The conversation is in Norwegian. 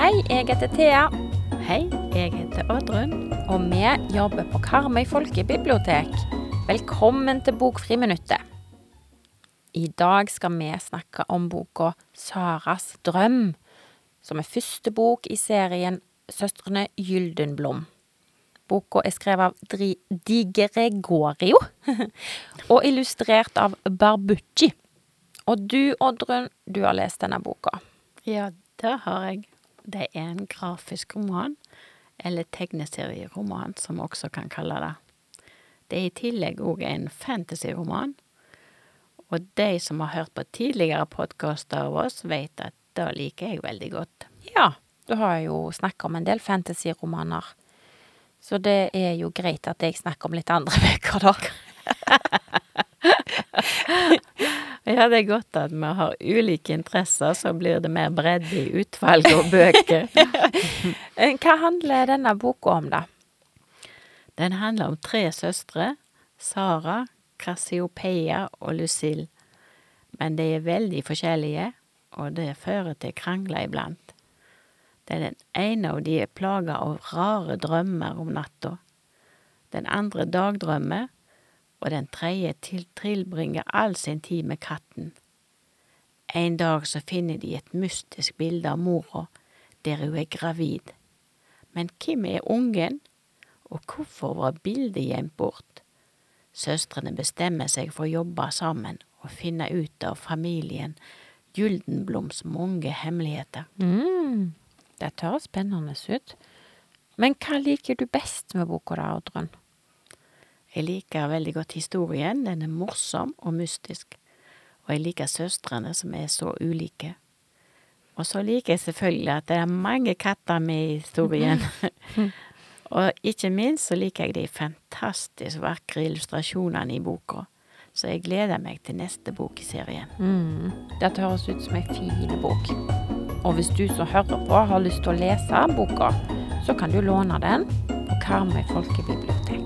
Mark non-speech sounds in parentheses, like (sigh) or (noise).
Hei, jeg heter Thea, Hei, jeg heter Oddrun. og vi jobber på Karmøy folkebibliotek. Velkommen til Bokfriminuttet. I dag skal vi snakke om boka Saras drøm, som er første bok i serien Søstrene Gyldenblom. Boka er skrevet av Dri Di Gregorio (laughs) og illustrert av Barbucci. Og du, Oddrun, du har lest denne boka. Ja, det har jeg. Det er en grafisk roman, eller tegneserieroman, som vi også kan kalle det. Det er i tillegg òg en fantasyroman, og de som har hørt på tidligere podkaster av oss, vet at det liker jeg veldig godt. Ja, du har jo snakka om en del fantasyromaner. Så det er jo greit at jeg snakker om litt andre (laughs) bøker, da. (laughs) Ja, det er godt at vi har ulike interesser, så blir det mer bredde i utvalg og bøker. (laughs) Eh, Hva handler denne boka om, da? Den handler om tre søstre, Sara, Krasiopeia og Lucille. Men de er veldig forskjellige, og det fører til krangler iblant. Det den ene av de er plaga av rare drømmer om natta. Den andre dagdrømmer, og den tredje tilbringer all sin tid med katten. En dag så finner de et mystisk bilde av mora, der hun er gravid. Men hvem er ungen? Og hvorfor var bildet gjemt bort? Søstrene bestemmer seg for å jobbe sammen og finne ut av familien Gyldenbloms mange hemmeligheter. Mm, dette høres spennende ut. Men hva liker du best med boka, da, Oddrun? Jeg liker veldig godt historien, den er morsom og mystisk, og jeg liker søstrene som er så ulike. Og så liker jeg selvfølgelig at det er mange katter med i historien. (laughs) og ikke minst så liker jeg de fantastisk vakre illustrasjonene i boka, så jeg gleder meg til neste bok i serien. Mm, dette høres ut som ei fin bok. Og hvis du som hører på har lyst til å lese boka, så kan du låne den på Karmøy folkebibliotek.